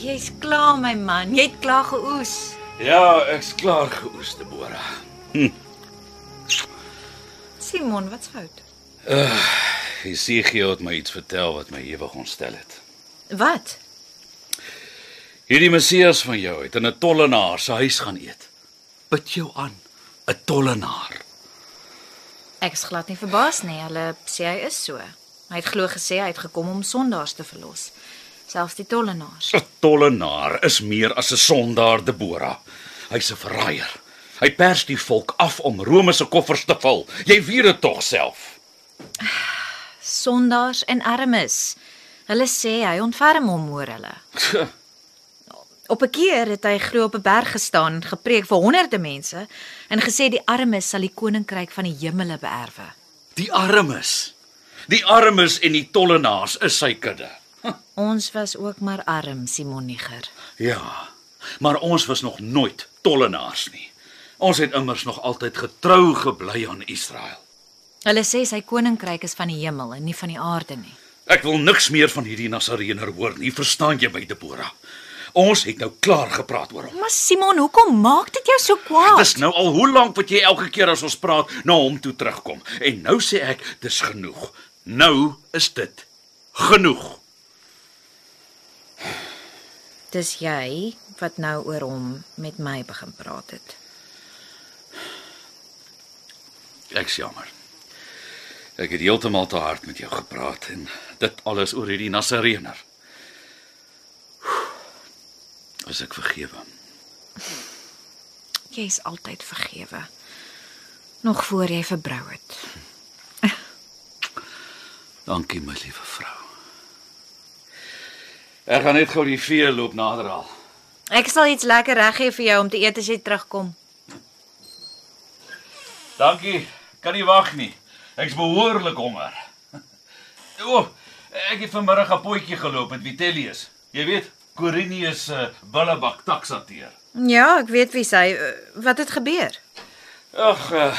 Jy's klaar my man. Jy het klaar geoes. Ja, ek's klaar geoes, Deborah. Simon, wat's fout? Esegiel het my iets vertel wat my ewig ontstel het. Wat? Hierdie Messias van jou het in 'n tollenaar se huis gaan eet. Bid jou aan, 'n tollenaar. Ek's glad nie verbaas nie. Hulle sê hy is so. Hy het glo gesê hy het gekom om sondaars te verlos. Selfs die tollenaars. 'n Tollenaar is meer as 'n sondaar, Deborah. Hy's 'n verraaier. Hy pers die volk af om Rome se koffers te vul. Jy weet dit tog self. Sondaars en armes. Hulle sê hy ontferm hom oor hulle. Op 'n keer het hy glo op 'n berg gestaan en gepreek vir honderde mense en gesê die armes sal die koninkryk van die hemele beerwe. Die armes. Die armes en die tollenaars is sy kudde. Ons was ook maar arm, Simon Niger. Ja, maar ons was nog nooit tollenaars nie. Ons het immers nog altyd getrou gebly aan Israel. Hulle sê sy koninkryk is van die hemel en nie van die aarde nie. Ek wil niks meer van hierdie Nasareener hoor nie, verstaan jy my, Deborah? Ons het nou klaar gepraat oor hom. Maar Simon, hoekom maak dit jou so kwaad? Dis nou al hoe lank wat jy elke keer as ons praat na hom toe terugkom. En nou sê ek, dis genoeg. Nou is dit genoeg. Dis jy wat nou oor hom met my begin praat het. Ek's jammer. Ek het heeltemal te hard met jou gepraat en dit alles oor hierdie Nasareener. As ek vergewe. Jy's altyd vergewe. Nog voor jy verbrou het. Dankie my liewe vrou. Ek gaan net gou die vee loop nader al. Ek sal iets lekker reg gee vir jou om te eet as jy terugkom. Dankie. Kan nie wag nie. Ek's behoorlik honger. O, ek het vanmiddag 'n potjie geloop met Vitellius. Jy weet, Corinius se uh, bullebak taksateer. Ja, ek weet wie sy wat het gebeur. Ag, uh,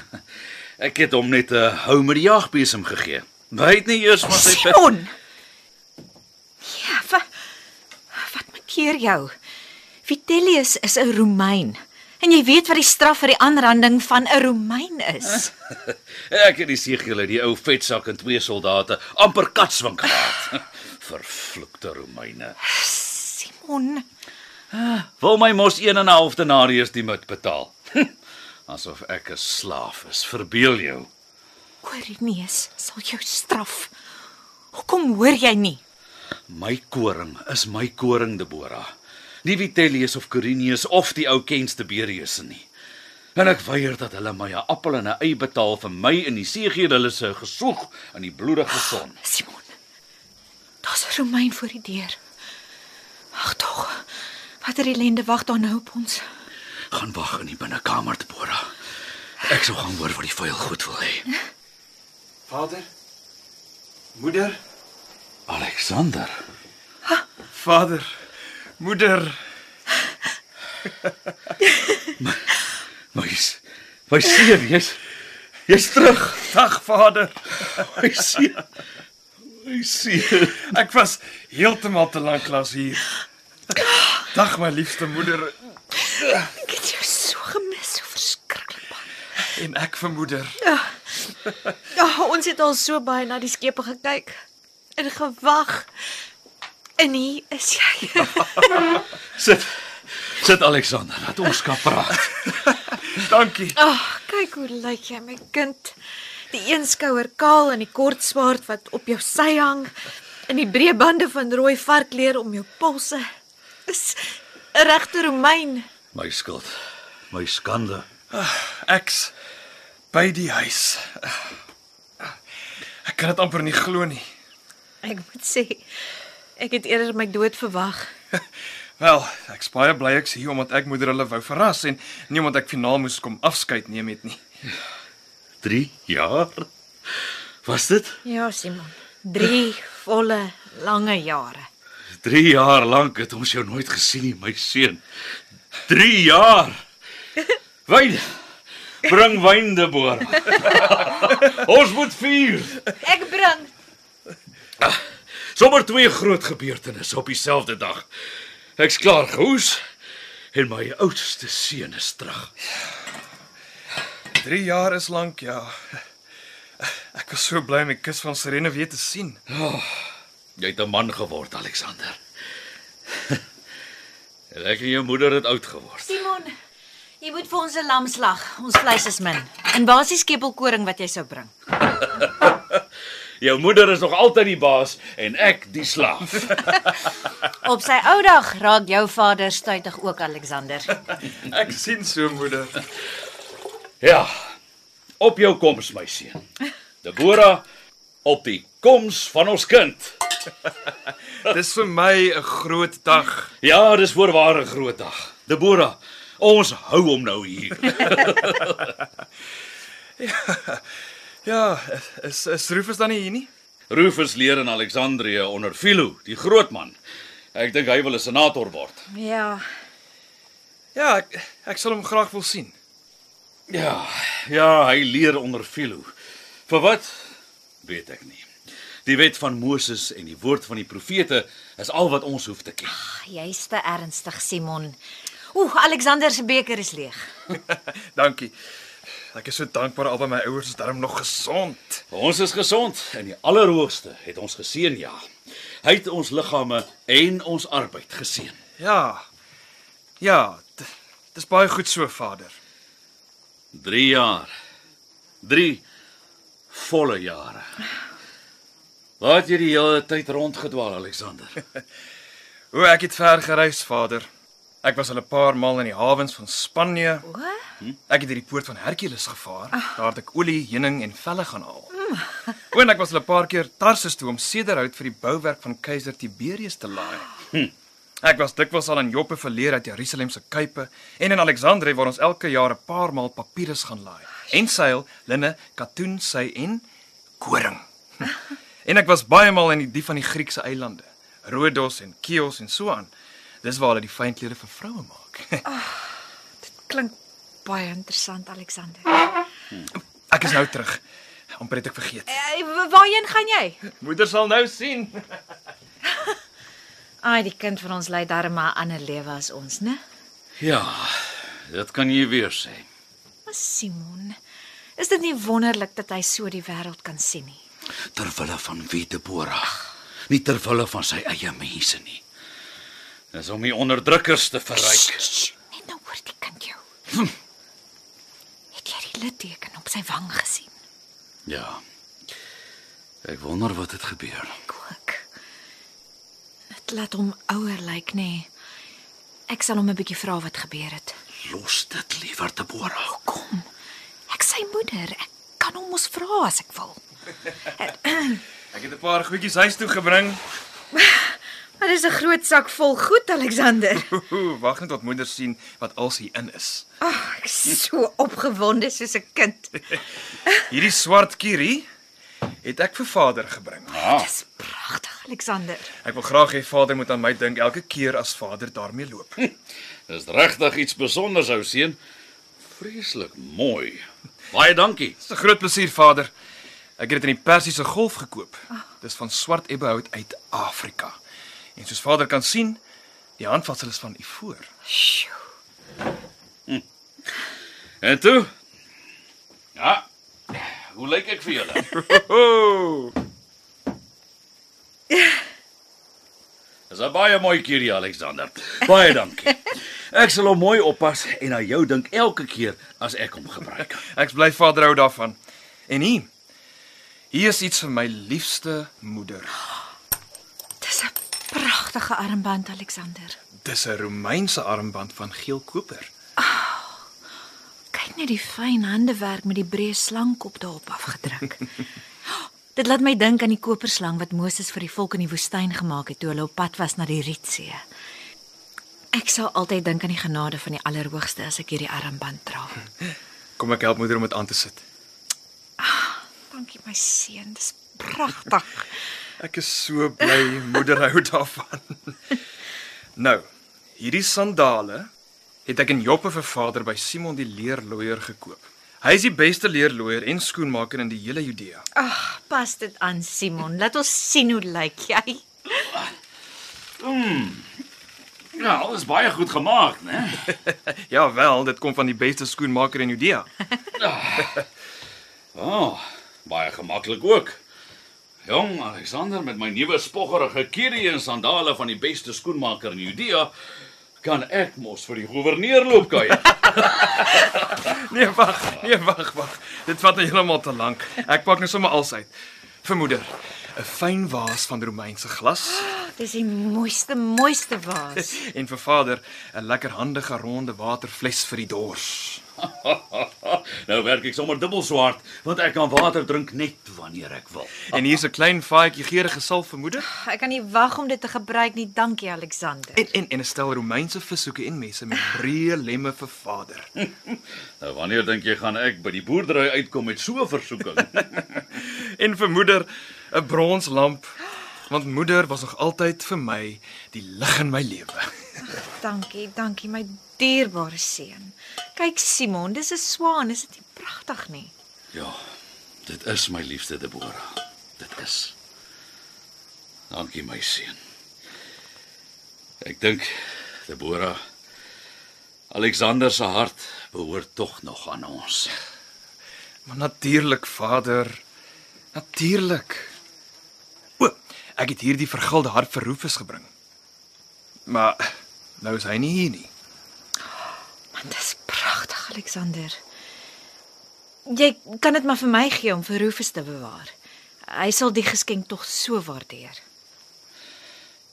ek het hom net 'n uh, hou met die jagbesem gegee. Hy het nie eers van sy Simon. Ja, wat keer jou? Vitellius is 'n Romein. En jy weet wat die straf vir die aanranding van 'n Romein is. Ek het die segiele, die ou vetsak en twee soldate amper katswink gehad. Vervloekte Romeine. Simon, Wil my mos 1 en 'n half denarius die moet betaal. Asof ek 'n slaaf is. Verbeel jou. Quirinius sal jou straf. Hoekom hoor jy nie? My koring is my koring, Deborah. Nie Vitellius of Corinius of die ou Kens Tiberius nie. En ek weier dat hulle my 'n appel en 'n ei betaal vir my en die seegeer hulle se gesoeg in die bloedige son. Simon. Daar's 'n Romein voor die deur. Ag tog. Watter ellende wag daar nou op ons? Gaan wag in die binnekamer, Deborah. Ek sou gaan hoor wat die vuil goed wil hê. Vader? Moeder? Alexander. Vader. Moeder. My my seun, jy's jy's terug. Dag Vader. My seun. My seun. Ek was heeltemal te lank klas hier. Dag my liefste moeder Ek het jou so gemis, so verskriklik baie. en ek vir moeder. Ja, ons het al so baie na die skepe gekyk en gewag. En hier is jy. Sit. Sit Alexander, laat ons kan praat. Dankie. Ag, oh, kyk hoe lyk jy, my kind. Die een skouer kaal en die kort swaard wat op jou sy hang en die breë bande van rooi varkleer om jou polse. Is 'n regte Romein. My skuld. My skande. Ek's by die huis. Ek kan dit amper nie glo nie. Ek moet sê, ek het eerder my dood verwag. Wel, ek's baie bly ek's hier omdat ek moeder hulle wou verras en nie omdat ek finaal moes kom afskeid neem het nie. 3 jaar. Was dit? Ja, Simon. 3 volle lange jare. 3 jaar lank het ons jou nooit gesien nie, my seun. 3 jaar. Wyn. Bring wyn, Deborah. ons moet vier. Ek bring. Sommer twee groot gebeurtenisse op dieselfde dag. Ek's klaar gehoes en my oudste seun is terug. 3 jaar is lank, ja. Ek was so bly om die kus van Serene weer te sien. Jy het 'n man geword, Alexander. En ek en jou moeder het oud geword. Simon, jy moet vir ons 'n lamslag. Ons vleis is min. En basies kepelkoring wat jy sou bring. Jou moeder is nog altyd die baas en ek die slaaf. Op sy ou dag raak jou vader stuitig ook Alexander. Ek sien so moeder. Ja. Op jou koms, my seun. Deborah, op die koms van ons kind. Dis vir my 'n groot dag. Ja, dis voorwaar 'n groot dag. Deborah, ons hou hom nou hier. Ja, is is Rufus dan nie hier nie? Rufus leer in Alexandrië onder Philo, die groot man. Ek dink hy wil 'n senator word. Ja, Ja, ek ek sal hom graag wil sien. Ja, ja, hy leer onder Philo. Vir wat? Weet ek nie. Die wet van Moses en die woord van die profete is al wat ons hoef te ken. jy's te ernstig, Simon. Oeh, Alexander se beker is leeg. Dankie. Ek is so dankbaar albei my ouers is darm nog gesond. Ons is gesond en die Allerhoogste het ons geseën, ja. Hy het ons liggame en ons arbeid geseën. Ja. Ja, d- dis baie goed so, Vader. 3 jaar. 3 volle jare. Waar het jy die hele tyd rondgedwaal, Alexander? O, ek het ver gereis, Vader. Ek was al 'n paar maal in die hawens van Spanje. O, Ek het deur die poort van Hercules gevaar. Daar het ek olie, heuning en velle gaan haal. O, en ek was al 'n paar keer Tarsus toe om sederhout vir die bouwerk van keiser Tiberius te laai. Ek was dikwels al in Joppe verleer uit Jerusalem se kuipe en in Alexandrië waar ons elke jaar 'n paar maal papirus gaan laai. En seil, linne, katoen, sy en koring. En ek was baie maal in die die van die Griekse eilande, Rodos en Chios en so aan. Dis waar hulle die fynklere vir vroue maak. klink baie interessant, Alexander. Ek is nou terug. Amper het ek vergeet. Eh, wa- waarheen gaan jy? Moeder sal nou sien. Ai, die kind van ons lei darm maar 'n ander lewe as ons, né? Ja, dit kan jy weer sê. Maar Simon, is dit nie wonderlik dat hy so die wêreld kan sien nie? Ter wille van wie Deborah, nie ter wille van sy eie mense nie. Dis om die onderdrukkers te verryk. Net nou hoor die kind jou. Hm. Het jy die litteken op sy wang gesien? Ja. Ek wonder wat het gebeur. Ek ook. Dit laat hom ouer lyk, nê? Nee. Ek sal hom 'n bietjie vra wat gebeur het. Los dit liewer Deborah. Kom. Ek sy moeder. Ek kan hom mos vra as ek wil. Ek het 'n paar goedjies huis toe gebring. Maar dis 'n groot sak vol goed, Alexander. Wag net tot moeder sien wat als hier in is. Ag, oh, ek is so opgewonde soos 'n kind. Hierdie swart kierie het ek vir vader gebring. Ah, Dis pragtig, Alexander. Ek wil graag hê vader moet aan my dink elke keer as vader daarmee loop. dis regtig iets spesiaals, ou seun. Vreeslik mooi. Baie dankie. Dis 'n groot plesier vader. Ek het dit in die Persiese Golf gekoop. Dis van swart ebbehout uit Afrika. En soos vader kan sien, die handvatsel is van ivoor. Sjoe. En toe? Ja. Hoe lyk ek vir julle? Dis 'n baie mooi kierie, Alexander. Baie dankie. Ek sal hom mooi oppas en aan jou dink elke keer as ek hom gebruik. Ek bly vader hou daarvan. En hier. Hier is iets vir my liefste moeder. Pragtige armband, Alexander. Dis 'n Romeinse armband van geel koper. Kyk net die fyn handewerk met die breë slangkop daarop afgedruk. Dit laat my dink aan die koperslang wat Moses vir die volk in die woestyn gemaak het toe hulle op pad was na die Rietsee. Ek sal altyd dink aan die genade van die Allerhoogste as ek hierdie armband dra. Kom ek help moeder om dit aan te sit. Dankie my seun, dis pragtig. Ek is so bly moeder hou daarvan. Nou, hierdie sandale het ek in Joppe vir vader by Simon die leerloier gekoop. Hy is die beste leerloier en skoenmaker in die hele Judea. Ag, pas dit aan Simon. Laat ons sien hoe lyk jy. Ja, alles baie goed gemaak, né? Ja wel, dit kom van die beste skoenmaker in Judea. Oh, baie gemaklik ook. Jong Alexander met my nuwe spoggerige kierie en sandale van die beste skoenmaker in Judea kan ek mos vir die goewerneur loop kuier. Nee, wag, nee, wag, wag. Dit vat nou heeltemal te lank. Ek pak nou sommer alles uit. Vir moeder, 'n fyn vaas van Romeinse glas Dis die mooiste, mooiste vaas. en vir vader 'n lekker handige ronde waterfles vir die dors. nou werk ek sommer dubbel swart want ek kan water drink net wanneer ek wil. En hier's 'n klein vaatjie geurende salf vir moeder Ek kan nie wag om dit te gebruik nie. Dankie Alexander. en en en 'n stel Romeinse vissoeke en messe met breë lemme vir vader. Nou wanneer dink jy gaan ek by die boerdery uitkom met so 'n versoeking? En vir moeder 'n bronslamp want moeder was nog altyd vir my die lig in my lewe. Dankie, dankie my dierbare seun. Kyk Simon, dis 'n swaan, is dit nie pragtig nie? ja, dit is my liefste Deborah. Dit is. Dankie my seun. Ek dink Deborah Alexander se hart behoort tog nog aan ons. Maar natuurlik vader. Natuurlik. O, ek het hierdie vergulde hart vir Rufus gebring. Maar nou is hy nie hier nie. Man, dis pragtig Alexander. Jy kan dit maar vir my gee om vir Rufus te bewaar. Hy sal die geskenk tog so waardeer.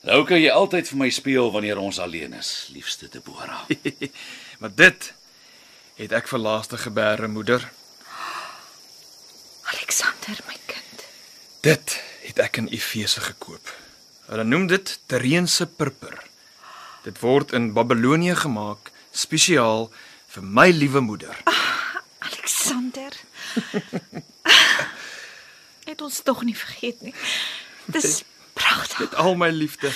Nou kan jy altyd vir my speel wanneer ons alleen is, liefste Deborah. maar dit het ek vir laaste gebeure moeder. Alexander, my. Dit het ek in Efese gekoop. Hulle noem dit Tereense purper. Dit word in Babelonie gemaak spesiaal vir my liewe moeder. Alexander. het ons tog nie vergeet nie. Dis pragtig. Met al my liefde.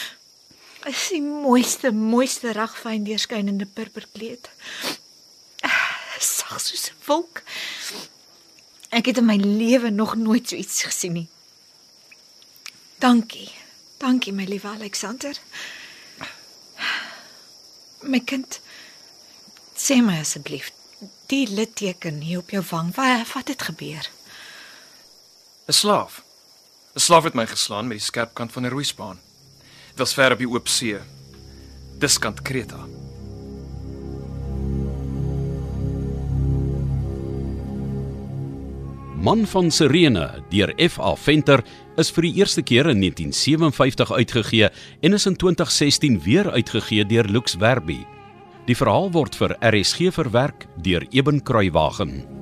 Dis die mooiste, mooiste ragfyn deurskynende purperkleed. Sag soos 'n wolk. Ek het in my lewe nog nooit so iets gesien nie. Dankie. Dankie my liewe Alexander. My kind, sê my asseblief, die litteken hier op jou wang, wat wat het gebeur? 'n Slaaf. 'n Slaaf het my geslaan met die skerp kant van 'n roeispaan. Dit was ver op die oop see. Dis kant Kreta. Man van Sirene deur F.A. Venter is vir die eerste keer in 1957 uitgegee en is in 2016 weer uitgegee deur Lux Werby. Die verhaal word vir RSG verwerk deur Eben Kruiwagen.